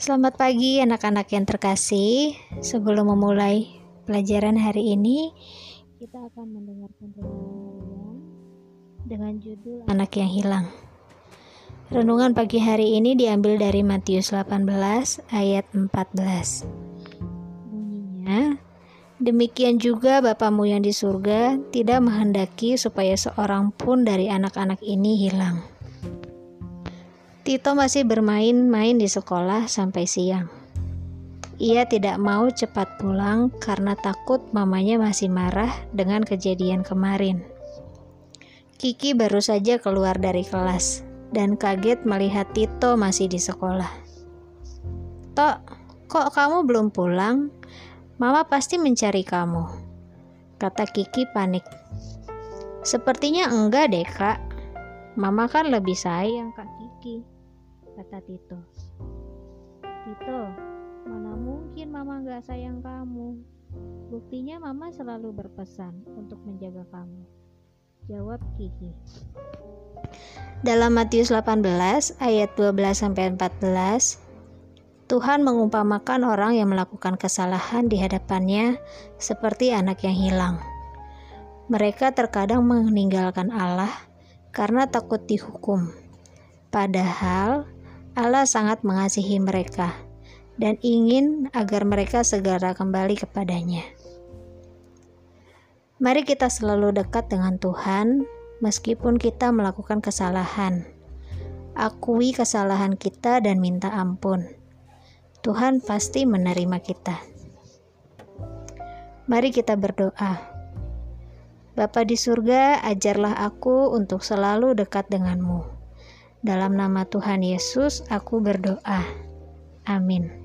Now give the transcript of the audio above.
Selamat pagi anak-anak yang terkasih. Sebelum memulai pelajaran hari ini, kita akan mendengarkan renungan dengan judul Anak yang Hilang. Renungan pagi hari ini diambil dari Matius 18 ayat 14. Bunyinya, Demikian juga Bapamu yang di surga tidak menghendaki supaya seorang pun dari anak-anak ini hilang. Tito masih bermain-main di sekolah sampai siang. Ia tidak mau cepat pulang karena takut mamanya masih marah dengan kejadian kemarin. Kiki baru saja keluar dari kelas dan kaget melihat Tito masih di sekolah. Tok, kok kamu belum pulang? Mama pasti mencari kamu, kata Kiki panik. Sepertinya enggak deh kak, Mama kan lebih sayang kak Kiki, kata Tito. Tito, mana mungkin Mama enggak sayang kamu? Buktinya Mama selalu berpesan untuk menjaga kamu. Jawab Kiki. Dalam Matius 18 ayat 12 sampai 14, Tuhan mengumpamakan orang yang melakukan kesalahan di hadapannya seperti anak yang hilang. Mereka terkadang meninggalkan Allah karena takut dihukum. Padahal Allah sangat mengasihi mereka dan ingin agar mereka segera kembali kepadanya. Mari kita selalu dekat dengan Tuhan meskipun kita melakukan kesalahan. Akui kesalahan kita dan minta ampun Tuhan pasti menerima kita. Mari kita berdoa. Bapa di surga, ajarlah aku untuk selalu dekat denganmu. Dalam nama Tuhan Yesus, aku berdoa. Amin.